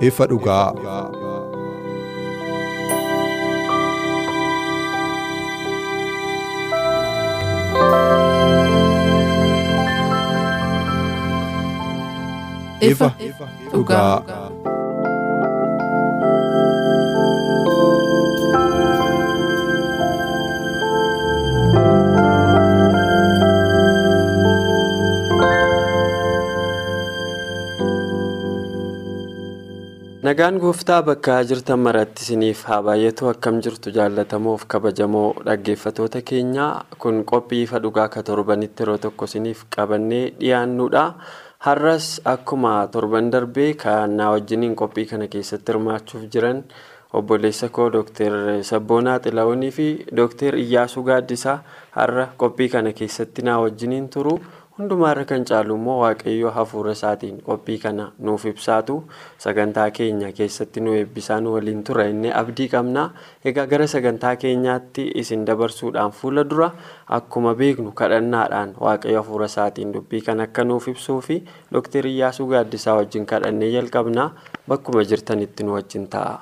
Ifa dhugaa. Ifa dhugaa. Nagaan gooftaa bakka jirtan maratti isiniif haa baay'atu akkam jirtu jaallatamoof kabajamoo dhaggeeffatoota keenya kun qophii ifa dhugaa ka torbanitti yeroo tokko isiniif qabannee dhiyaannudha. Har'as akkuma torban darbee kan na wajjiniin qophii kana keessatti hirmaachuuf jiran obboleessa koo Dr. Sabboonaa Xilaawunii fi Dr. Iyyaasuu Gaaddisaa har'a qophii kana keessatti na wajjiniin turu. Hundumaarra kan caalu immoo waaqayyo hafuura isaatiin qophii kana nuuf ibsaatu sagantaa keenya keessatti nu eebbisaa nu waliin tura inni abdii qabna egaa gara sagantaa keenyaatti isin dabarsuudhaan fuula dura akkuma beeknu kadhannaadhaan waaqayyo hafuura isaatiin dubbii kan akka nuuf ibsuu fi dooktar iyyaasuu gaaddisaa wajjin kadhannee jalqabna bakkuma jirtanitti nu wajjin ta'a.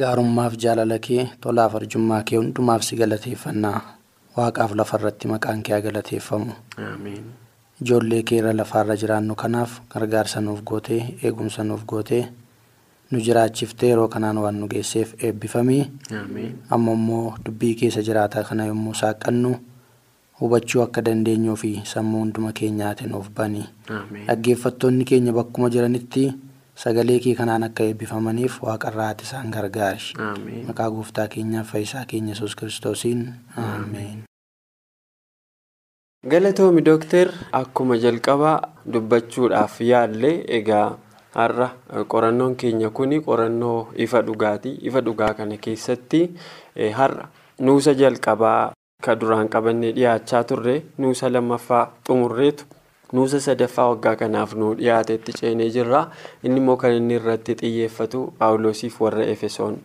gaarummaaf jaalala kee tolaaf arjummaa kee hundumaaf si galateeffannaa. Waaqaaf lafarratti maqaan kee galateeffamu ijoollee keerra lafaarra jiraannu kanaaf gargaarsa nuuf gootee eegumsa nuuf gootee nu jiraachiftee yeroo kanaan waan nu geesseef eebbifamii amma immoo dubbii keessa jiraataa kana yommuu saaqannu hubachuu akka dandeenyuu fi sammuu hunduma keenyaati nuuf banii dhaggeeffattoonni keenya bakkuma jiranitti sagalee kee kanaan akka eebbifamaniif waaqarraati isaan gargaari. Maqaa gooftaa keenyaaf fayyisaa keenya yesus kiristoosiin. Ameen. Galatoomi dooktar akkuma jalqabaa dubbachuudhaaf yaalle egaa har'a qorannoon keenya kun qorannoo ifa dhugaati ifa dhugaa kana keessatti har'a nuusa jalqabaa ka duraan qabannee dhiyaachaa turre nuusa lammaffaa xumurreetu. Nuusa sadaffaa waggaa kanaaf nu dhiyaatetti ceenee jirra inni immoo kan inni irratti xiyyeeffatu paawuloosiif warra efesoon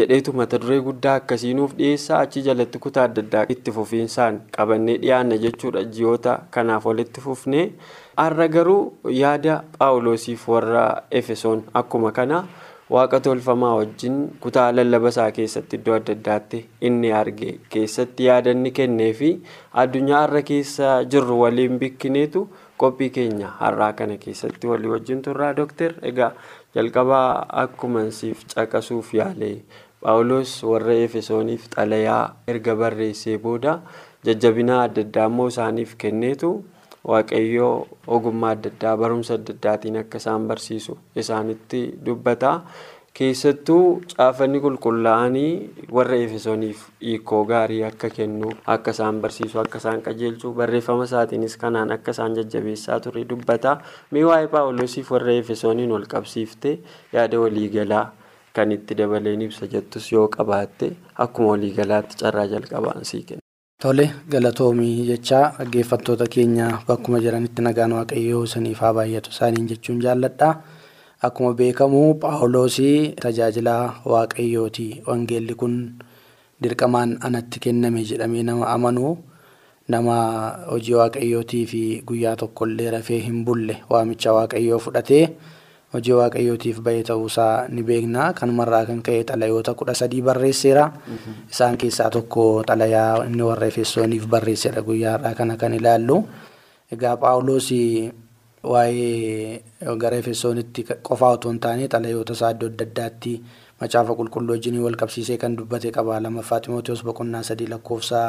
jedheetu mata duree guddaa akkasii nuuf dhiyeessaa. Achi jalatti kutaa adda addaa itti fufiinsaan qabannee dhiyaanna jechuudha. Ji'oota kanaaf walitti fufnee. Har'a garuu yaada paawuloosiif warra efesoon akkuma kana waaqa tolfamaa wajjin kutaa lallabasaa keessatti iddoo adda addaatti inni arge keessatti yaada inni kennee fi addunyaa har'a keessa jirru waliin bikkineetu. qophii keenya har'aa kana keessatti walii wajjin turraa dooktar egaa jalqabaa akkuma siif caqasuuf yaale paawuloos warra efesooniif xalayaa erga barreessee booda jajjabinaa adda addaa immoo isaaniif kenneetu waaqayyoo ogummaa adda addaa barumsa adda addaatiin akka isaan barsiisu isaanitti dubbata. keessattuu caafanni qulqullaa'anii warra efesooniif hiikoo gaarii akka kennu akka isaan barsiisu akka isaan qajeelchu barreeffama isaatiinis kanaan akka isaan jajjabeessaa ture dubbata waa'ee paawuloosiif warra efesooniin wal qabsiifte yaada waliigalaa kan itti dabaleen ibsa jettus yoo qabaatte akkuma waliigalaatti carraa jalqabaan sii kenna. Tole galatoomii jechaa dhaggeeffattoota keenya bakkuma jiranitti nagaan waaqayyoo isaniif haa baay'atu isaaniin jechuun jaalladha. Akkuma beekamu paawuloosii tajaajilaa waaqayyooti. Wangeelli kun dirqamaan anatti kenname jedhamee nama amanu nama hojii waaqayyootii fi guyyaa tokkollee rafee hin bulle waamicha waaqayyoo fudhatee hojii waaqayyootiif bahee ta'uusaa ni beekna. Kanumarraa kan ka'e xalayoota kudha sadii barreesseera. Isaan keessaa tokko xalayaa inni warra efesooniif barreessedha guyyaadhaa kana kan ilaallu. Egaa paawuloosii. waa'ee gara efesoonitti qofaa otoo hin taane xalayoota isaa iddoo adda addaatti macaafa qulqulluu wajjin wal qabsiisee kan dubbate qaba lammaffaa ximootiyoos boqonnaa sadii lakkoofsa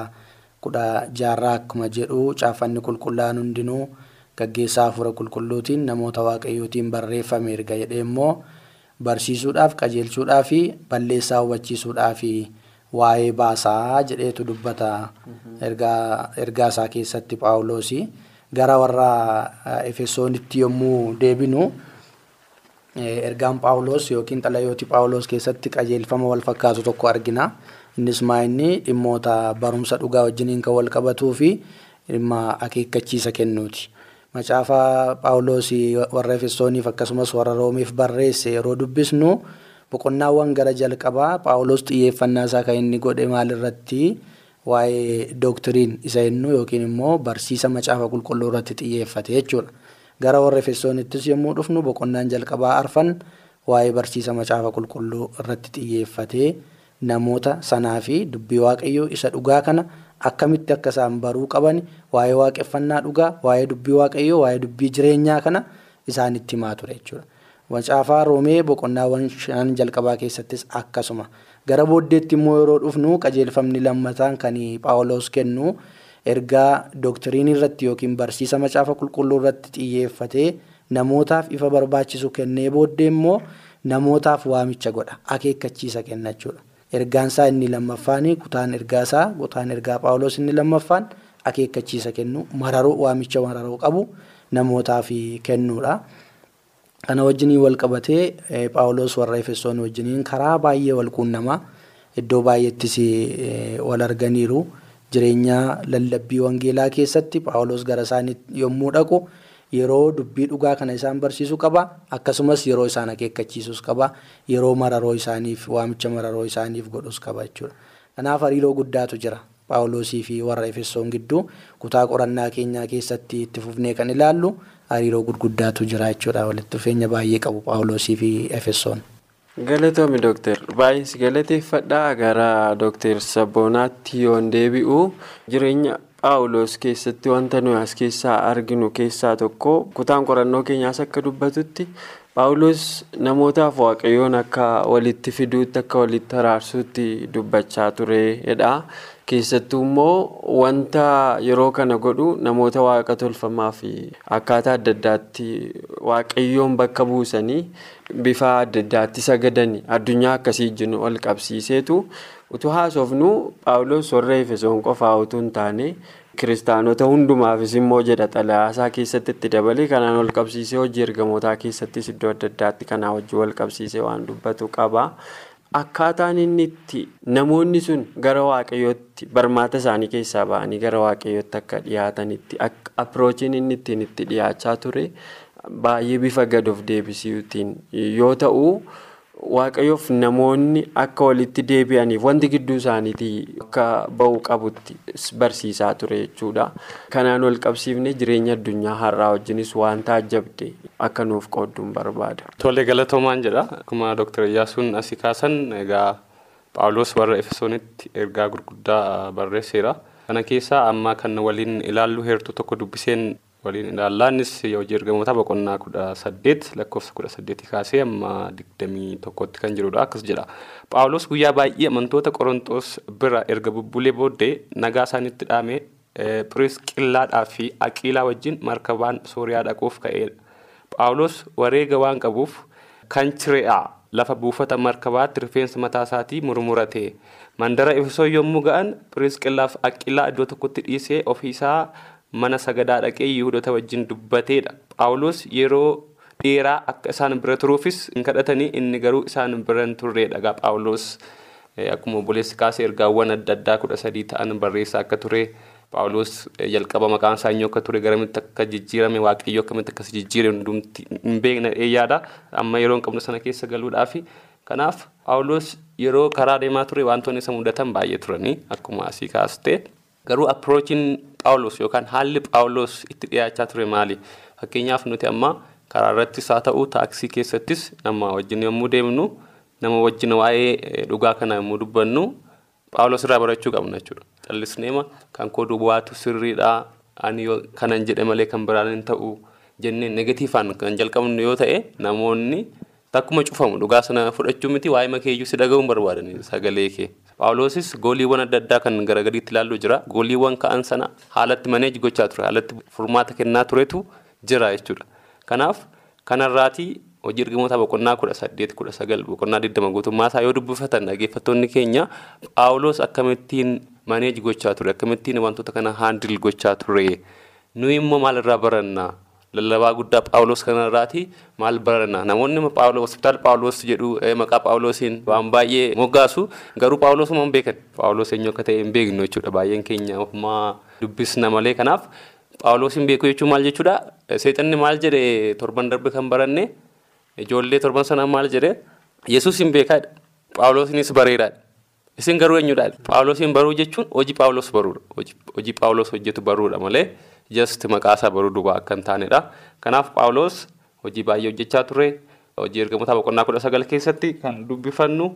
kudha jaarraa akkuma jedhu caafanni qulqullaa'an hundinuu gaggeessaa hafuura qulqulluutiin namoota waaqayyootiin barreeffame erga jedhee immoo barsiisuudhaaf qajeelchuudhaa fi balleessaa hubachiisuudhaa fi waa'ee baasaa jedheetu dubbata. Ergaa isaa keessatti paawuloosii gara warra efesoonitti yommuu deebinu ergaan paawuloos yookiin xalayooti paawuloos keessatti qajeelfama wal fakkaatu tokko argina. Innis maa inni dhimmoota barumsa dhugaa wajjiniin kan wal qabatuu fi dhimma akeekkachiisa kennuuti. Macaafa paawuloosii warra efesooniif akkasumas warra roomiif barreesse yeroo dubbisnu boqonnaawwan gara jalqabaa paawuloos xiyyeeffannaa isaa kan inni godhe maalirratti waa'ee dooktiriin isa jennu yookiin immoo barsiisa macaafa qulqulluu irratti xiyyeeffate jechuudha. Gara warra efesoonittis yommuu dhufnu boqonnaan jalqabaa arfan waa'ee barsiisa macaafa qulqulluu irratti xiyyeeffatee namoota sanaa fi dubbii waaqayyoo isa dhugaa kana akkamitti akka isaan baruu qaban waa'ee waaqeffannaa dhugaa waa'ee dubbii waaqayyoo waa'ee dubbii jireenyaa kana isaanitti himaa ture jechuudha. Macaafaa roomee boqonnaawwan shan jalqabaa keessattis akkasuma gara booddeetti immoo yeroo dhufnu qajeelfamni lammataan kan paawuloos kennu ergaa dooktiriinii irratti yookiin barsiisa macaafa qulqulluu irratti xiyyeeffatee namootaaf ifa barbaachisu kennee booddee immoo namootaaf waamicha godha akeekkachiisa kenna jechuudha. Ergaan isaa inni lammaffaan kutaan ergaa isaa kutaan ergaa paawuloos inni lammaffaan akeekkachiisa kennu mararoo waamicha mararoo qabu namootaaf kennuudha. Kana wajjiniin wal qabatee paawuloos warra efesoon wajjiniin karaa baay'ee wal quunnamaa iddoo baay'eettis wal arganiiru. Jireenya lallabbii wangeelaa keessatti paawuloos gara isaanii yommuu dhaqu yeroo dubbii dhugaa kana isaan barsiisuu qaba akkasumas yeroo isaan akeekkachiisus qaba yeroo mararoo isaaniif waamicha mararoo isaaniif godhus qaba jechuudha. Kanaaf hariiroo guddaatu jira. Paawuloosii fi warra efesoon gidduu kutaa qorannaa keenyaa keessatti itti fufnee kan ilaallu hariiroo gurguddaatu jira jechuudha. Walitti dhufeenya baay'ee qabu paawuloosii fi efesoon. Galatoomi dooktar baay'ees galateeffadhaa gara dooktar Sabboonaatti yoon deebi'u. Jireenya paawuloos keessatti wanta nuyi as keessaa arginu keessaa tokko kutaan qorannoo keenyaas akka dubbatutti paawuloos namootaaf waaqayyoon akka walitti fiduutti akka walitti araarsuutti dubbachaa turedha. keessattuu immoo wanta yeroo kana godhu namoota waaqa tolfamaa fi akkaataa adda addaatti waaqayyoon bakka buusanii bifa adda addaatti sagadanii addunyaa akkasii jiru wal qabsiiseetu utuu haasofnu paawuloos warra efesoon qofaa utuu hin taane kiristaanota hundumaafis immoo jedha xalayaasaa keessatti itti dabalee kanaan wal qabsiisee hojii ergamootaa keessattis iddoo adda addaatti kanaa wajjin wal qabsiisee waan dubbatu qaba. Akkaataan inni itti namoonni sun gara waaqayyootti barmaata isaanii keessaa ba'anii gara waaqayyootti akka dhiyaatanitti apiroochiin inni ittiin itti dhiyaachaa ture baay'ee bifa gad of deebisiitiin yoo ta'u waaqayyoof namoonni akka walitti deebi'aniif wanti gidduu isaaniitii akka ba'uu qabutti barsiisaa ture jechuudha. Kanaan wal qabsiifnee jireenya addunyaa har'aa wajjinis waan taajjabde akka nuuf qoodduun barbaada. Tolee galatoomaan jedha. Akkuma Dr. Iyyaasuun asii kaasan egaa Paawuloos warra Efesoonitti ergaa gurguddaa barreesseera. Kana keessaa amma kan waliin ilaallu heertuu tokko dubbiseen waliin ilaallaanis hojii ergamootaa boqonnaa kudha saddeet lakkoofsa kudha saddeetii kaasee amma digdamii tokkotti kan jirudha. Akkas jedha. Paawuloos guyyaa baay'ee amantoota Qorontoos bira erga bubbulee booddee nagaa isaanitti dhaame Piriisqillaadhaa fi Aqiilaa wajjin markabaan Sooriyaa dhaquuf ka'eedha. Paawuloos wareega waan qabuuf kan Ciree'aa lafa buufata markabaatti rifeensa mataa isaatii murmurate. Mandara Efesoo yommuu ga'an Piriisqillaaf Aqilaa iddoo tokkotti dhiisee ofiisaa mana sagadaa dhaqee Yihudoota wajjin dubbateedha. Paawuloos yeroo dheeraa akka isaan bira turuufis hin kadhatanii inni garuu isaan bira hin turreedha. Paawuloos akkuma obboleessi kaasee ergaawwan adda addaa kudha sadii ta'an barreessaa akka ture. Paawuloos jalqaba maqaan isaa eenyu akka ture garamitti akka jijjiirame waaqayyo akkamitti akkas jijjiire hundumti hin beekne yaada amma yeroo hin qabnu sana keessa galuudhaafi kanaaf Paawuloos yeroo karaa deemaa ture wantoonni isa mudatan baay'ee turanii akkuma asii kaaste garuu apiroochiin Paawuloos yookaan haalli Paawuloos itti dhiyaachaa ture maali fakkeenyaaf nuti amma karaa irrattis haa ta'u taaksii keessattis nama wajjin yommuu deemnu nama wajjin waa'ee dhugaa kana yommuu dubbannu Paawuloos irraa barachuu qabna jechuudha. Callisneema kan koo duwwaatu sirriidha. Ani kanan jedhe malee kan biraan hin ta'u jennee negatiifaan kan jalqabnu yoo ta'e namoonni takkuma cufamu dhugaa sana fudhachuu miti waa'ee makeeyyuu si dhaga'uun barbaadan sagalee kee. Paawuloosis gooliiwwan adda addaa kan gara gadiitti ilaallu jira. Gooliiwwan ka'an sana haalatti maneeji gochaa ture. Haalatti furmaata kennaa turetu jira jechuudha. Kanaaf kanarraatii hojii ergamoota boqonnaa kudha saddeet kudha sagal boqonnaa digdama guutummaa isaa yoo dubbifatan dhaggeeffattoonni keenya paawuloos akkamittiin maneej gochaa ture akkamittiin wantoota kana haandil gochaa ture nuyi immoo maalirraa baranna lallabaa guddaa paawuloos kanarraati maal baranna namoonni paawuloos hospitaal paawuloos jedhu maqaa paawuloosiin waan baay'ee moggaasu garuu paawuloosuma hin beekan? Paawuloos eenyu akka ta'e hin beeknu jechuudha. Baay'een keenya ofumaa dubbisna malee. Kanaaf paawuloosiin beeku jechuun maal jechuudha? Seexanni maal jedhe? Torban darbe kan baranne? Ijoollee torban sana maal jedhe? Yesuus hin beekaadha. Paawuloosiinis bareedaadha. Isin garuu eenyudha paawuloosiin baruu jechuun hojii paawuloos baruudha. Hojii paawuloos hojjetu baruudha malee just maqaasaa baruu duwwaa akka hin taanedha. Kanaaf paawuloos hojii baay'ee hojjechaa ture hojii ergamoota boqonnaa kudha sagal keessatti kan dubbifannu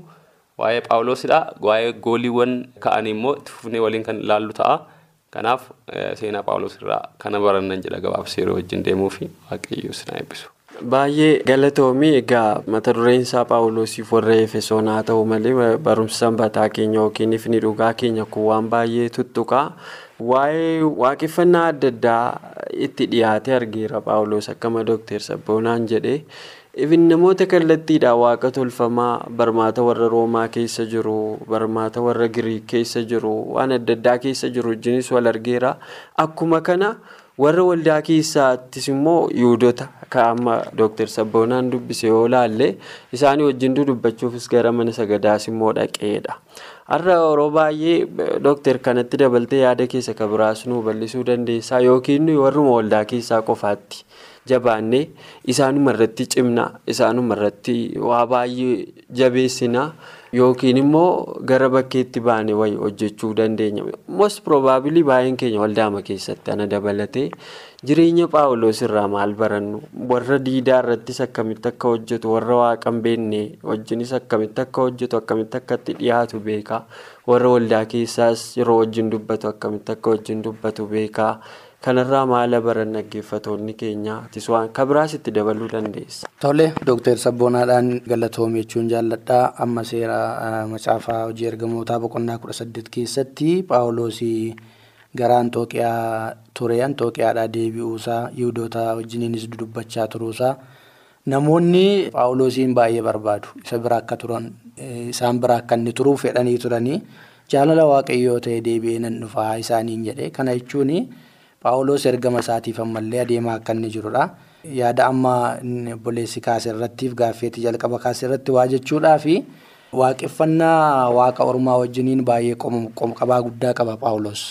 waa'ee paawuloosidha waa'ee gooliiwwan ka'anii immoo itti fufnee waliin kan ilaallu ta'a. Kanaaf seenaa paawuloos irraa kana barannan jedha gabaabsee yeroo wajjin deemuu fi waaqayyoo sinaa eebbisu. Baay'ee galatoomii egaa mata dureen isaa paawuloosiif warra efesoon haa ta'u malee barumsa sanbataa keenya yookiin ifni dhugaa keenya kun waan baay'ee tuttuqa. Waa'ee waaqeffannaa adda addaa itti dhiyaate argeera paawuloos akkama dooktar Sabboonaan jedhee. Ifin namoota kallattiidhaan waaqa tolfamaa barmaata warra roomaa keessa jiru barmaata warra giriik keessa jiru waan adda addaa keessa jiru wajjinis wal argeera akkuma kana warra waldaa keessaattis immoo yuudota kan amma dooktar sabboonaan dubbise yoo laalle isaanii wajjin dubbachuufis gara mana sagadaas immoo dhaqeedha. Har'a yeroo baay'ee dooktar kanatti dabaltee yaada keessa kan biraas nu bal'isuu dandeessaa yookiin warruma waldaa keessaa qofaatti. jabaannee isaanuma irratti cimna isaanuma irratti waa baay'ee jabeessina yookiin immoo gara bakkeetti baane wayii hojjechuu dandeenya. Most probably baay'een keenya waldaama keessatti ana dabalatee jireenya paawuloos irraa maal barannu? Warra diidaa irrattis akkamitti akka hojjetu? Warra waaqan beenne wajjinis akkamitti akka hojjetu? Akkamitti akka itti dhiyaatu beekaa? Warra waldaa keessaas yeroo wajjin dubbatu akkamitti akka wajjin dubbatu beekaa. Kanarraa maala baran dhaggeeffatoonni keenya waan kabiraas itti dabaluu dandeessa. Tole Dooktar Sabboonaadhaan galatoom jechuun jaalladhaa amma seera macaafaa hojii ergamootaa boqonnaa kudha saddeet keessatti paawuloosii gara Antooqiyaa ture Antooqiyaadhaa deebi'uusaa Yihudoota wajjiniinis dudubbachaa turuusaa namoonni paawuloosiin baay'ee barbaadu isa bira akka turan isaan bira akka inni turuu fedhanii turanii jaalala waaqayyoo ta'e deebi'ee nan dhufaa isaaniin jedhe kana jechuun. Paawuloos ergama isaatiif ammallee adeemaa akka inni jirudha. Yaada amma obboleessi kaase irrattiif gaaffeetti jalqaba kaase irratti waa jechuudhaa fi waaqeffannaa waaqa ormaa wajjiniin baay'ee qomqabaa guddaa qaba paawuloos.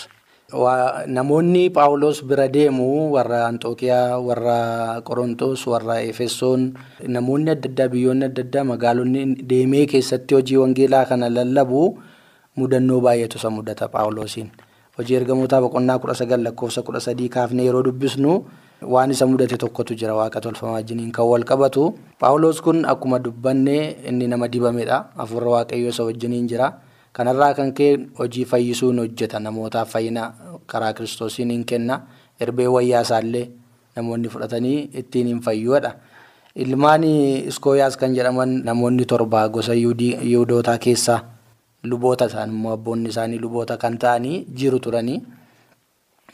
Namoonni paawuloos bira deemu warra Antookiyaa, warra Qorontoos, warra Efesoon namoonni adda addaa biyyoonni adda addaa magaalonni deemee keessatti hojii wangeelaa kana lallabu mudannoo baay'eetu isa mudata paawuloosiin. Hojii ergamootaa boqonnaa kudha sagal lakkoofsa kudha sadii kaafnee yeroo dubbisnu waan isa mudate tokkotu jira. Waaqa tolfamaa wajjiniin kan wal qabatu. Paawuloos kun akkuma dubbanne inni nama dibamedha. Hafuurra waaqayyoo isa wajjiniin jira. Kanarraa kan ka'e hojii fayyisuun hojjeta. Namootaaf fayyina karaa kiristoosiin hin kenna. Erbee wayyaa isaallee namoonni fudhatanii ittiin hin fayyuudha. ilmaan iskooyaas kan jedhaman namoonni torba gosa yihuudootaa keessaa luboota isaan immoo abboonni isaanii luboota kan ta'anii jiru turanii.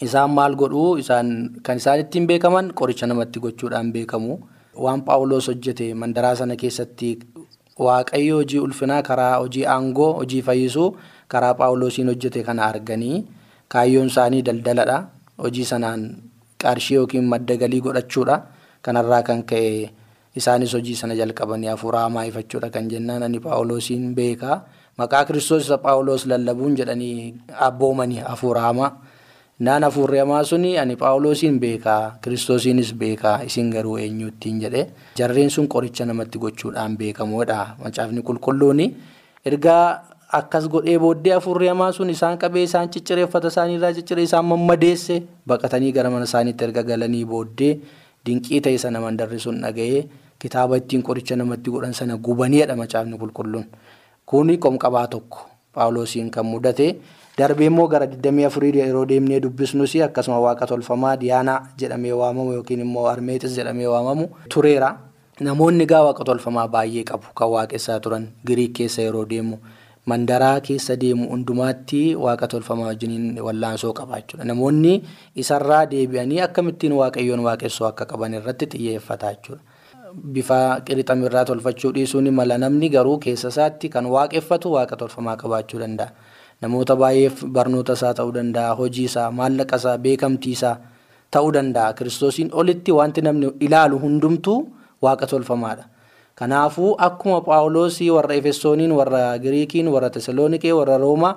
Isaan maal godhuu? Isaan kan isaan ittiin beekaman qoricha namatti gochuudhaan beekamu. Waan paawuloos hojjete mandaraa sana keessatti waaqayyo hojii ulfinaa karaa hojii aangoo hojii fayyisuu karaa paawuloosiin hojjete kana arganii kaayyoon isaanii daldaladha hojii sanaan qarshii yookiin madda galii godhachuudha. Kanarraa kan ka'e isaanis hojii sana jalqabanii hafuura hamaa ifachuudha kan jennaan. Ani paawuloosiin beekaa. Maqaa kiristoos isa paawuloos lallabuun jedhanii abboomanii hafuura hamaa naan hafuurri hamaa suni ani paawuloosiin beekaa kiristoosiinis beekaa isin garuu eenyuttiin jedhe. Jarreen sun qoricha namatti gochuudhaan beekamoodha. Macaafni qulqulluuni ergaa akkas godhee booddee hafuurri hamaa sun isaan qabee isaan ciccireeffata isaaniirraa cicciree isaan mammadeesse baqatanii gara mana isaaniitti erga galanii booddee dinqii ta'e sana mandarri sun dhaga'ee kitaaba ittiin qoricha namatti godhan sana gubaniidha macaafni qulqulluun. Kuni qomqabaa tokko paawuloosiin kan mudate darbee immoo gara 24 yeroo deemnee dubbisnus akkasuma waaqa tolfamaa diyaanaa jedhamee waamamu yookiin immoo armeetis jedhamee waamamu tureera. Namoonni gaa waaqa tolfamaa baay'ee qabu kan waaqessaa turan giriik keessa yeroo deemu mandaraa keessa deemu hundumaatti waaqa tolfamaa wajjiniin wallaansoo qaba jechuudha. Namoonni isarraa deebi'anii akkamittiin waaqayyoon waaqessuu akka qaban irratti xiyyeeffata jechuudha. Bifa qirixamirraa tolfachuu dhiisuu ni mala namni garuu keessa isaatti kan waaqeffatu waaqa tolfamaa qabaachuu danda'a. Namoota baay'eef barnoota isaa ta'uu danda'a hojii isaa maallaqa isaa beekamtii isaa ta'uu danda'a kiristoosiin olitti wanti namni ilaalu hundumtuu waaqa tolfamaadha. Kanaafuu akkuma Phaawulosii warra Efesooniin warra Giriikiin warra Tesaloonikee warra Roomaa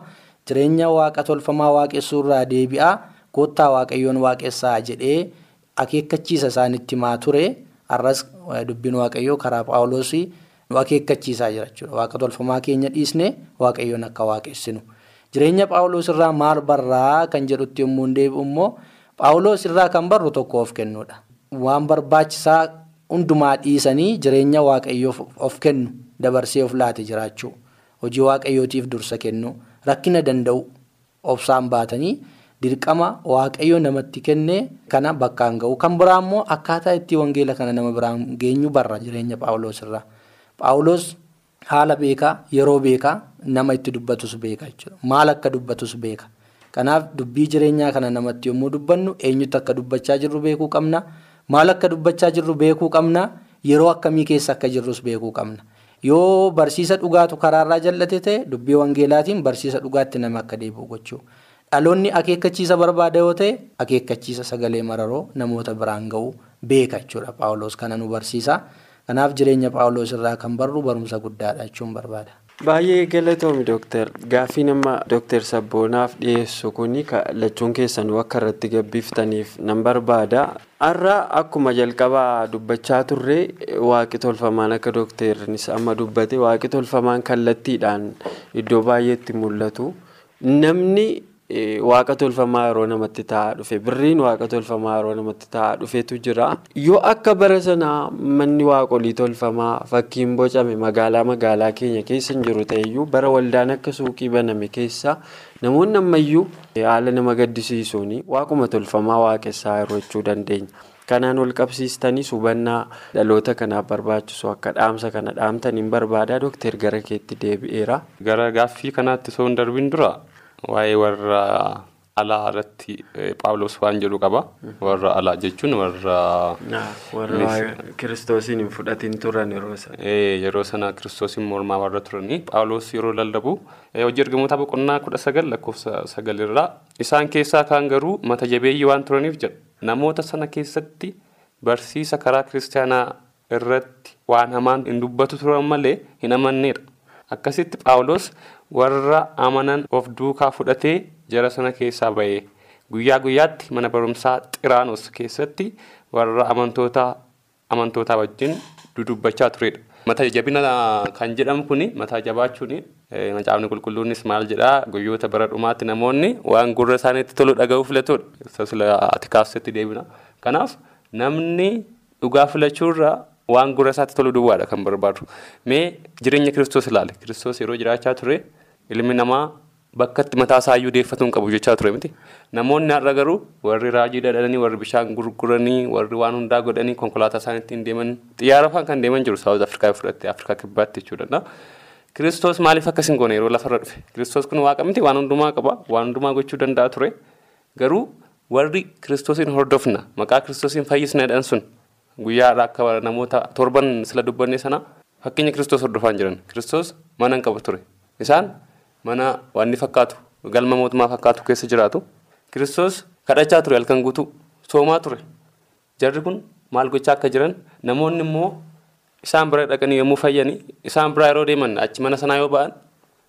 jireenya waaqa tolfamaa waaqessuurraa deebi'aa koottaa waaqayyoon waaqessaa jedhee akeekkachiisa isaanitti himaa ture har'as dubbiin waaqayyoo karaa Phaawulosii nu akeekkachiisaa jira jechuudha. Waaqa tolfamaa keenya dhiisne waaqayyoon akka waaqessinu. Jireenya Phaawulos irraa maal barraa kan jedhutti yommuu deebi'u immoo Phaawulos irraa kan barru tokko of kennuudha. Waan barbaachisaa hundumaa dhiisanii jireenya waaqayyoof of kennu dabarsee of laate jiraachuu hojii waaqayyootiif dursa kennu rakkina danda'u obsaan baatanii dirqama waaqayyo namatti kenne kana bakkaan ga'u kan biraa immoo akkaataa itti wangeela kana nama biraan geenyu barra jireenya Phaawulos irraa. Phaawulos haala beekaa yeroo beekaa nama itti dubbatus beeka jechuudha maal akka dubbatus beeka. Kanaaf dubbii jireenyaa kana namatti yommuu dubbannu eenyutti akka dubbachaa jirru beekuu qabna. Maal akka dubbachaa jirru beekuu qabna. Yeroo akkamii keessa akka jirrus beekuu qabna. Yoo barsiisa dhugaatu karaarraa jallate ta'e dubbii wangeelaatiin barsiisa dhugaatti nama akka deebi'u gochuu. Dhaloonni akeekkachiisa barbaada yoo ta'e akeekkachiisa sagalee mararoo namoota biraan ga'uu beeka jechuudha Phaawulos kana nu barsiisa. Kanaaf jireenya Phaawulos irraa kan barru barumsa guddaadha jechuun barbaada. Baay'ee galatoomi dooktar gaaffii nama dooktar Sabboonaaf dhiyeessu kuni lachuun keessanuu akka irratti gabbiftaniif nan barbaada. Har'a akkuma jalqabaa dubbachaa turre waaqi tolfamaan akka dooktarnis amma dubbate waaqi tolfamaan kallattiidhaan iddoo baay'eetti mul'atu. Namni waaqa tolfamaa yeroo namatti taa'aa dhufe birriin waaqa tolfamaa yeroo namatti taa'aa dhufetu jira. Yoo akka bara sanaa manni waaqolii tolfamaa fakkiin bocame magaalaa magaalaa keenya keessa hin jiru ta'eyyuu bara waldaan akka suuqii baname keessa namoonni ammayyuu haala nama gaddisiisuun waaquma tolfamaa waaqessaa jechuu dandeenya. Kanaan wal qabsiistanii hubannaa dhaloota kanaaf barbaachisu akka dhaamsa kana dhaamtaniin barbaada dooktar gara keetti deebi'eera. Gara gaaffii kanaatti osoo hin darbiin dura waa'ee warra alaa irratti Phaawulos waan jedhu qaba. Warra alaa jechuun warra. Warra kiristoosiin hin fudhatin turan yeroo sana. Yeroo sana kiristoosiin mormaa warra turanii Phaawulos yeroo lallabu hojii ergamoota boqonnaa kudha sagal lakkoofsa sagalirraa isaan keessaa kaan garuu mata jabeeyyii waan turaniif jedha. Namoota sana keessatti barsiisa karaa kiristaanaa irratti waan hamaan hin dubbatu turan malee hin amannedha. Akkasitti Phaawulos warra amanan of duukaa fudhatee jara sana keessaa bahee guyyaa guyyaatti mana barumsaa xiraanos keessatti warra amantootaa wajjin dudubbachaa turedha. Mata jabina kan jedhamu kuni mataa jabaachuuni macaafni qulqulluunis maal jedhaa guyyoota bara dhumaatti namoonni waan gurra isaaniitti tolu dhaga'uu filatudha. Sasila ati kaafsetti deebina. Kanaaf namni dhugaa filachuurraa waan gurra isaatti tolu duwwaadha kan barbaadu. Mee jireenya kiristoos ilaale. Kiristoos yeroo jiraachaa ture ilmi namaa bakka itti mataa isaa iyyuu deeffatu hin qabu jechaa ture miti. Namoonni har'a garuu warri raajii dhadhanii warri bishaan gurguranii warri waan hundaa godhanii konkolaataa isaanii ittiin deeman xiyyaara fa'aan kan deeman jiru Saawuz Afrikaa fudhatte Afrikaa kibbaatti jechuudha. Kiristoos maaliif akkas hin goone yeroo lafarra dhufe? Kiristoos kun waaqa miti waan hundumaa qaba waan hundumaa gochuu danda'a ture. Garuu warri kiristoosiin hordofna maqaa kiristoosiin fayyisna jedhan sun guyyaadha akka namoota torban sila dubbanne sana fakkeenya kiristoos hordofaa jiran. Kiristoos mana hin qabu ture. Isaan mana waan fakkaatu galma mootummaa fakkaatu keessa jiraatu. Kiristoos kadhachaa ture halkan guutuu soomaa ture. Jarri kun maal gochaa akka jiran namoonni immoo isaan bira dhaqanii yommuu fayyanii isaan biraa yeroo deeman achi mana sanaa yoo ba'an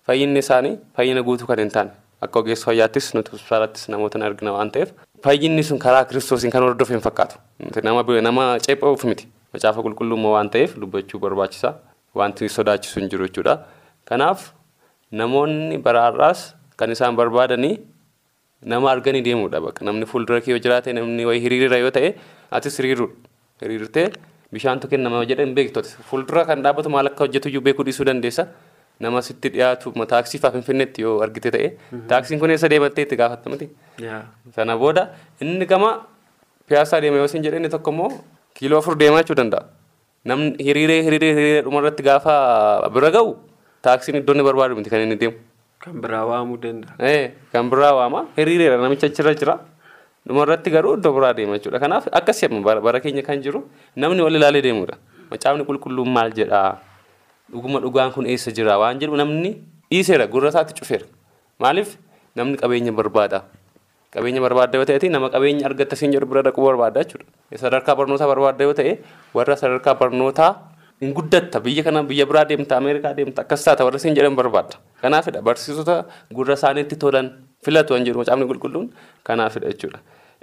fayyinni isaanii fayyina guutuu kan hin taane akka ogeessa fayyaattis nuti hospitaalattis namoota argina waan ta'eef fayyinni sun karaa kiristoosiin kan hordofe hin fakkaatu. Nama nama ceephuuf miti macaafa qulqullummaa waan ta'eef dubbachuu barbaachisa wanti sodaachisu hin jiru jechuudha. Kanaaf namoonni baraarraas kan isaan barbaadanii nama arganii deemuudha bakka namni fuuldura kee yoo jiraate namni wayii hiriira yoo ta'e atis hiriiruudha. Hiriirtee bishaantu kennama jedhan beektu fuuldura kan dhaabbatu maal akka hojjetu iyyuu beekuu dhiisuu dandeessa. Nama sitti dhiyaatu taaksii fa'aa finfinneetti yoo argite ta'e taaksiin kun eessa deemattee itti gaafattamati. Sana booda inni gama piyaasaa deema yoo isin jedhe inni tokko immoo kiiloo afur deemaa jechuu danda'a. Namni hiriiree hiriiree hiriiree dhumarratti gaafa bira ga'u taaksiin iddoo inni barbaadu miti kan inni deemu. Kan biraa waamuu danda'a. Kan biraa waama hiriireera namicha achirra jira. Dhumarratti garuu iddoo biraa deema jechuudha. Kanaaf akkasii bara keenya kan jiru namni wal ilaalee deemudha. macaafni qulqulluun maal jedhaa dhuguma dhugaan kun eessa jira? Waan jedhu namni dhiiseera gurra isaatti cufeera. Maaliif? Namni qabeenya barbaada. Qabeenya barbaadda yoo ta'e nama qabeenya argatta siin jedhu bira dhaquu barbaada jechuudha. Sadarkaa barnootaa barbaadda yoo ta'e warra sadarkaa barnootaa hin guddatta. Biyya kana biyya biraa deemta ameerikaa deemta akkas taata warra siin jedhan barbaadda. Kanaafidha. Barsiisota gurra isaaniitti tolan filatu waan jedhu macaafni qulqulluun kanaafidha jechuudha.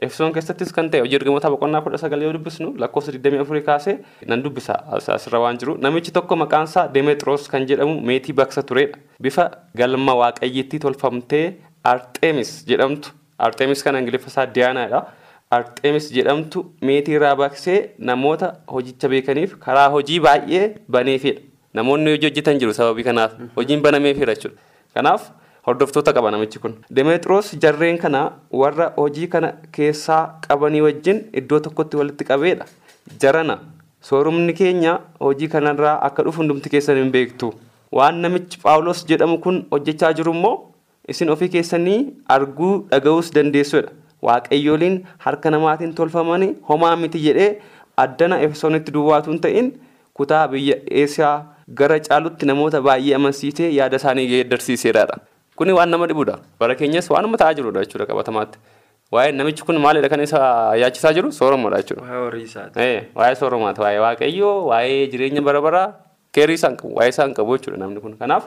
Efesoon keessattis kan ta'e hojii ergamoota boqonnaa kudha sagal yoo dubbisnu lakkoofsa 24 kaasee nan dubbisa asirra waan jiru namichi tokko maqaan isaa Demexiroos kan jedhamu meetii baksa turedha. Bifa galma waaqayyittii tolfamtee Artemis jedhamtu Artemis kan ingiliffa isaa Diyaanaadha. Artemis jedhamtu meetii irraa baksee namoota hojicha beekaniif karaa hojii baay'ee baneefidha. Namoonni hojii hojjetan jiru sababii kanaaf hojiin banameefidha jechuudha. Kanaaf hordoftoota qaba namichi kun. Demexiroos jarreen kana warra hojii kana keessaa qabanii wajjin iddoo tokkotti walitti qabeedha. Jarana soorumni keenya hojii kanarraa akka dhufu hundumti keessan hin beektu. Waan namichi Phaawulos jedhamu kun hojjechaa jiru immoo isin ofii keessanii arguu dhaga'uus dandeessuudha. Waaqayyooliin harka namaatiin tolfamanii homaa miti jedhee addana Efesoonitti duwwaatu hin ta'in kutaa biyya Eesiyaa gara caalutti namoota baay'ee amansiisee yaada isaanii geeddarsiiseeraadha. Kuni waan nama dhibudha. Bara keenyas waanuma ta'aa jirudha jechuudha qabatamaatti. Waa'ee namichi kun maalidha kan isa yaachisaa jiru? Sooromadha jechuudha. Waa'ee horii isaati. Waa'ee sooromaati. Waa'ee waaqayyoo, waa'ee jireenya bara baraa keerii isaan qabu. Waa'ee isaan qabu jechuudha namni kun. Kanaaf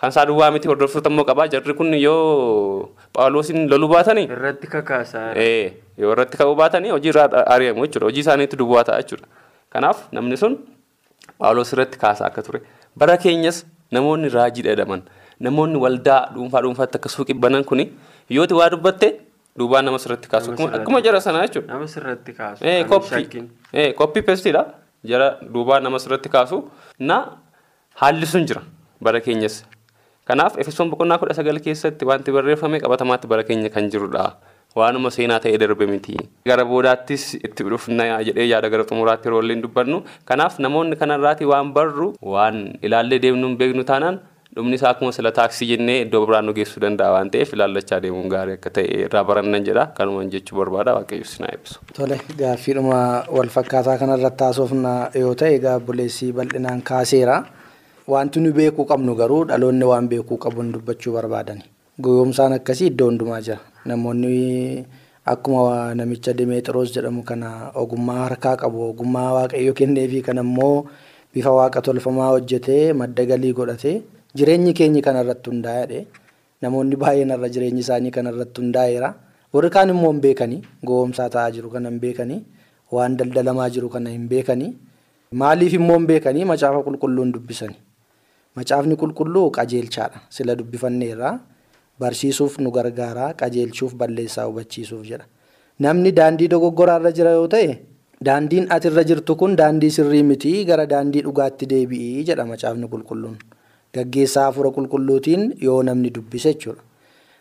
kan isaa duwwaa miti hordoftoota immoo qabaa. Jarri kun yoo Phaawulosin loluu baatanii. Irratti kakaasaa. Yoo irratti ka'uu baatanii hojii irraa ari'amu jechuudha. Hojii isaaniitti duwwaa ta'a jechuudha. Kanaaf namni sun Phaawulos irratti kaasaa akka ture. Bara keenyas namoonni raajii jedhaman. Namoonni waldaa dhuunfaa dhuunfaatti akka suuqii banan kuni yooti waa dubbatte duubaan nama sirratti kaasu akkuma jara sanaa jechuudha. Nama sirratti kaasu. Koppii koppii peestiidha jara duubaan nama sirratti kaasu na haalli sun jira bara keenyas. Kanaaf efesoon boqonnaa kudha sagal keessatti wanti barreeffame qabatamaatti bara keenya kan jirudha. Waanuma seenaa ta'ee darbe miti. Gara boodaattis itti dhufna jedhee yaada gara xumuraatti yeroo illee dubbannu. Kanaaf namoonni kanarraati waan barru waan ilaallee deemnu hin beeknu taanaan dhumni isaa akkuma sila taaksii jennee iddoo biraan nu geessuu danda'a waan ta'eef ilaallachaa deemuun gaarii akka ta'e irraa barannan jedha kanumaan jechuu barbaada waaqayyo sinaa ibsu. Tole gaaffiidhuma wal fakkaataa kanarratti haasofna yoo ta'e egaa buleessii bal'inaan kaaseera. Wanti nu beekuu qabnu garuu dhaloonni waan beekuu qabuun dubbachuu barbaadani. Goyoomsaan akkasii iddoo hundumaa jira. Namoonni akkuma namicha Dimeexiroos jedhamu kana ogummaa harkaa qabu ogummaa waaqayyo kenneefi kan ammoo bifa waaqa tolfamaa hojjetee madda galii godhatee jireenyi keenyi kanarratti hundaa'edha. Namoonni baay'een irra jireenyi isaanii kanarratti hundaa'eera. Warri kaan immoo hin beekanii goomsaa ta'aa jiru kana hin beekanii waan daldalamaa jiru kana hin beekanii maaliif immoo hin beekanii macaafa qulqulluun dubbisanii. Macaafni qulqulluu qajeelchaadha. Sila dubbifanneerraa barsiisuuf nu gargaara qajeelchuuf balleessaa hubachiisuuf jedha. Namni daandii dogoggoraarra jira yoo ta'e daandiin ati irra jirtu kun daandii sirrii miti gara daandii dhugaatti deebi'ii jedha macaafni qulqulluun. Gaggeessaa hafuura qulqulluutiin yoo namni dubbise jechuudha.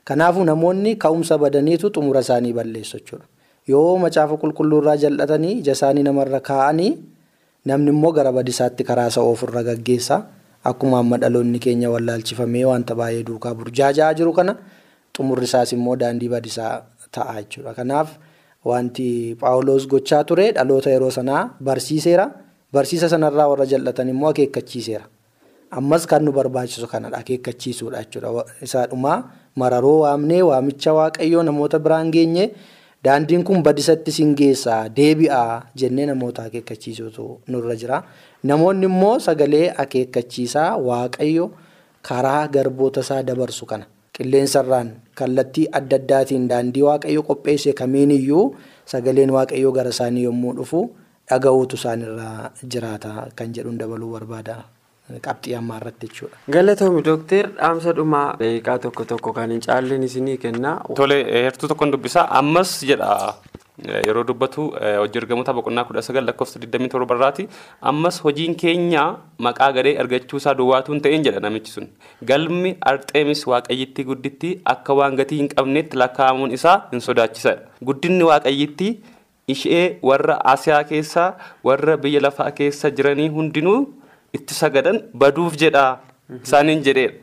Kanaafuu namoonni ka'umsa badaniitu xumura isaanii balleessu jechuudha. Yoo macaafa qulqulluurraa jal'atanii ija isaanii namarra kaa'anii namni immoo gara badisaatti karaa isaa ofirra gaggeessa. Akkuma amma dhaloonni keenya wallaalchifamee wanta baay'ee duukaa burjaajaa jiru kana xumurri isaas immoo daandii badisaa ta'a jechuudha. Kanaaf wanti Paawuloos gochaa ture dhaloota yeroo sanaa barsiiseera. Barsiisa sanarraa warra jal'atan immoo akeekkachiiseera. Ammas kan nu barbaachisu kanadha akeekkachiisuudha jechuudha. Isaadhumaa mararoo waamnee waamicha waaqayyoo namoota biraan geenye daandiin kun badisatti sin geessaa deebi'aa jennee namoota akeekkachiisuutu nurra jira. Namoonni immoo sagalee akeekkachiisaa waaqayyo karaa garboota isaa dabarsu kana qilleensarraan kallattii adda addaatiin daandii waaqayyo qopheesse kamiin iyyuu sagaleen waaqayyoo gara isaanii yommuu dhufu dhaga'uutu isaanirraa jiraata kan jedhuun dabaluu barbaada. Qabxii ammaa irratti jechuudha. Galatoomi dookter dhaamsa dhumaa daqiiqaa tokko tokko kan hin caalleen isinii kenna. Tole heertuu tokkoon dubbisaa ammas jedha yeroo dubbatu hojii ergamoota boqonnaa kudha sagal lakkoofsa 27 irraati ammas hojiin keenya maqaa gadee argachuu isaa duwwaatu hin ta'in jedha namichi sun galmi arxeemis waaqayyittii guddittii akka waan gatii hin qabneetti lakkaa'amuun isaa hin sodaachisadha guddinni waaqayyittii ishee warra asiyaa keessaa warra biyya lafaa keessa jiranii hundinuu itti sagadan baduuf jedha isaaniin jedheedha.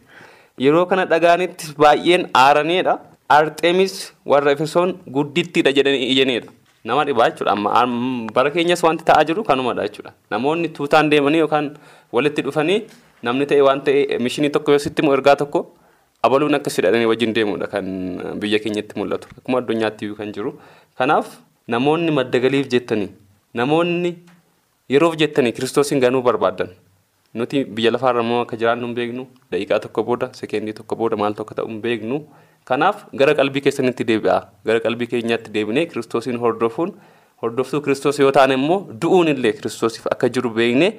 Yeroo kana dhagaanitti baay'een aaraneedha. Arxemis warra Efesoon guddittiidha jedhanii iyyaneedha. nama dhibaa jechuudha. Amma bara keenyas wanti ta'aa jiru kanumadha jechuudha. Namoonni tuutaan deemanii yookaan walitti dhufanii namni ta'e waan ta'e mishinii tokko yoo sitti ergaa tokko abaluun akkas hidhatanii wajjin deemudha kan biyya keenyatti mul'atu. Akkuma addunyaatti kan jiru. Kanaaf namoonni madda galiif jettanii namoonni yeroof jettanii kiristoosiin ganuu barbaadan. Nuti biyya lafaarra immoo akka jiraannu hin beeknu daqiiqaa tokko booda sekeendii tokko booda maal tokko ta'u hin beeknu. Kanaaf gara qalbii keessanitti deebi'a. Gara qalbii keenyaatti deebinee kiristoosiin hordofuun hordoftuu kiristoos yoo taane immoo du'uun illee kiristoosiif akka jiru beeknee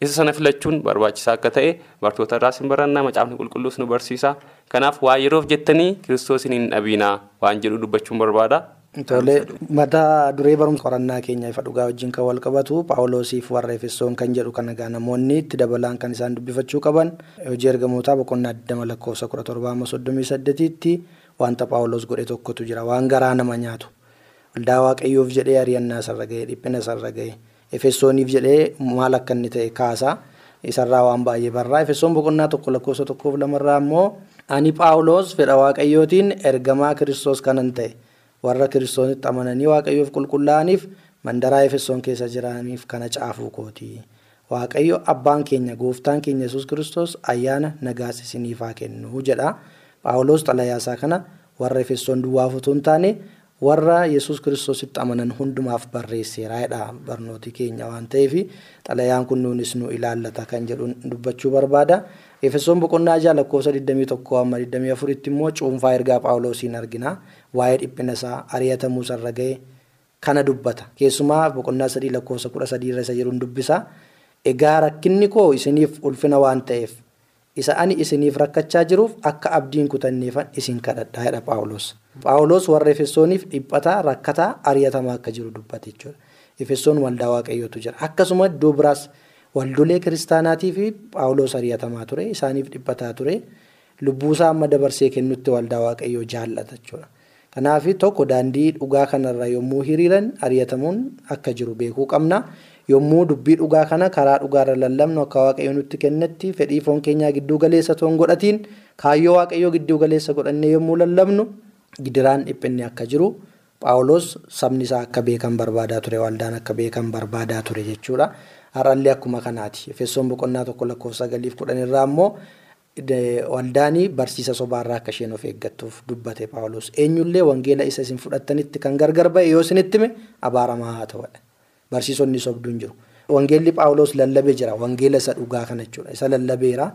isa sana filachuun barbaachisaa akka ta'e bartoota irraas hin barannaa macaafni qulqulluus nu barsiisa. Kanaaf waa yeroof jettanii kiristoosiin hin dhabiinaa waan jedhu dubbachuun barbaada. Tole mata duree barumsa qorannaa keenya ifa dhugaa wajjin kan wal qabatu paawuloosiif warra efesoon kan jedhu kan egaa namoonni itti dabalaan kan isaan dubbifachuu qaban. Hojii ergamootaa boqonnaa 20 lakkoofsa 17 wanta paawuloos godhe tokkotu jira. Waan garaa nama nyaatu. Waldaa waaqayyoof jedhee ari'annaa isarra ga'e dhiphina isarra ga'e efesooniif jedhee maal akka inni ta'e kaasaa isarraa waan baay'ee barraa. Efesoon boqonnaa tokko lakkoofsa tokkoof lamarraa immoo ani paawuloos fedha waaqayyootiin ergamaa kiristoos kanan ta'e. Warra kiristoositti amananii waaqayyoof qulqullaa'aniif mandaraa efesoon keessa jiraniif kana caafuu kooti. Waaqayyo abbaan keenya gooftaan keenya yesus kiristoos ayyaana nagaas isiniif haa kennu jedha. Paawuloos xalayaasaa kana warra efesoon duwwaaf utuu hin taane warra yesus kiristoositti amanan hundumaaf barreesseera jedha barnooti keenya waan ta'eef xalayaan kun nuunis nu ilaallata kan jedhu dubbachuu barbaada. Efesoon boqonnaa jaha lakkoofsa 21 amma 24 tti immoo cuunfaa ergaa Paawuloosiin argina. Waa'ee dhiphina isaa ari'atamuu isarra ga'e kana dubbata. Keessumaa boqonnaa sadii lakkoofsa kudha sadii irra isa jiruun dubbisa. Egaa rakkinni koo isiniif ulfina waan ta'eef isa ani isiniif rakkachaa jiruuf akka abdiin kutanneefan isin kadhadhaa jedha Paawuloos. Paawuloos warra Efesooniif dhiphataa rakkataa ari'atamaa akka jiru dubbate jechuudha. Efesoon waldaa waaqayyootu jira. Akkasuma iddoo biraas waldolee kiristaanaatii fi paawuloos ari'atamaa ture isaaniif dhiphataa ture lubbuusaa amma dabarsee kennutti waldaa waaqayyoo jaallata jechuudha. Kanaaf tokko daandii dhugaa kanarra yommuu hiriiran ari'atamuun akka jiru beekuu qabna. Yommuu dubbii dhugaa kana karaa dhugaarra lallabnu akka waaqayyo nutti kennetti fedhii foon keenyaa gidduu galeessa toon godhatiin kaayyoo waaqayyoo gidduu galeessa godhannee yommuu lallabnu gidiraan dhiphinni akka jiru paawuloos sabni isaa akka beekan barbaadaa ture waldaan akka beekan barbaadaa ture jechuudha. Har'allee akkuma kanaati. Efesoon boqonnaa tokko lakkoofsa sagaliif kudhan irraa immoo waldaanii barsiisa sobaarraa akka isheen of eeggattuuf dubbate paawuloos eenyullee wangeela isa isin fudhattanitti kan gargar ba'e yoo isinitti hime abaaramaa haa ta'udha barsiisonni sobduun jiru. Wangeelli paawuloos lallabee jira. Wangeela isa dhugaa kana jechuudha. Isa lallabeera.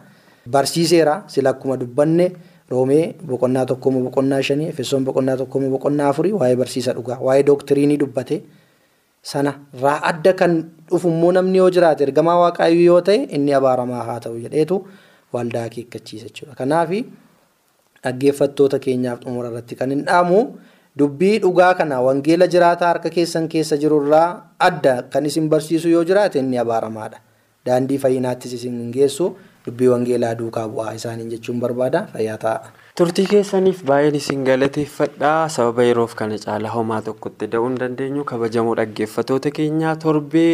Barsiiseera. Sila akkuma dubbanne roomee boqonnaa tokkooma boqonnaa shanii efesoon boqonnaa tokkooma boqonnaa afurii waa'ee barsiisa dhugaa waa'ee dooktiriinii dubbate. sana irraa adda kan dhufummoo namni yoo jiraate ergamaa waaqayyoo yoo ta'e inni abaaramaa haa ta'u jedheetu waldaa akeekkachiisa jechuudha. Kanaaf dhaggeeffattoota keenyaaf xumura irratti kan hin dhaamu dubbii dhugaa kana wangeela jiraataa harka keessan keessa jirurraa adda kan isin barsiisu yoo jiraate inni abaaramaadha. Daandii fayyinaattis isin geessu dubbii wangeelaa duukaa bu'aa isaaniin jechuun barbaada fayyaa ta'a. turtii keessaniif baay'een isin galateeffadhaa sababa yeroof kana caalaa homaa tokkotti da'uu hin dandeenyu kabajamoo dhaggeeffatoota keenyaa torbee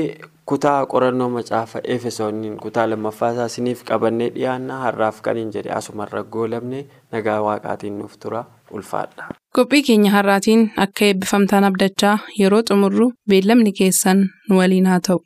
kutaa qorannoo macaafa efesooniin kutaa lammaffaasaa isiniif qabannee dhiyaanna har'aaf kan hin jedhe asumarra goolabne nagaa waaqaatiin nuuf tura ulfaadha. qophii keenya har'aatiin akka eebbifamtaan abdachaa yeroo xumurru beellamni keessan nu waliin haa ta'u.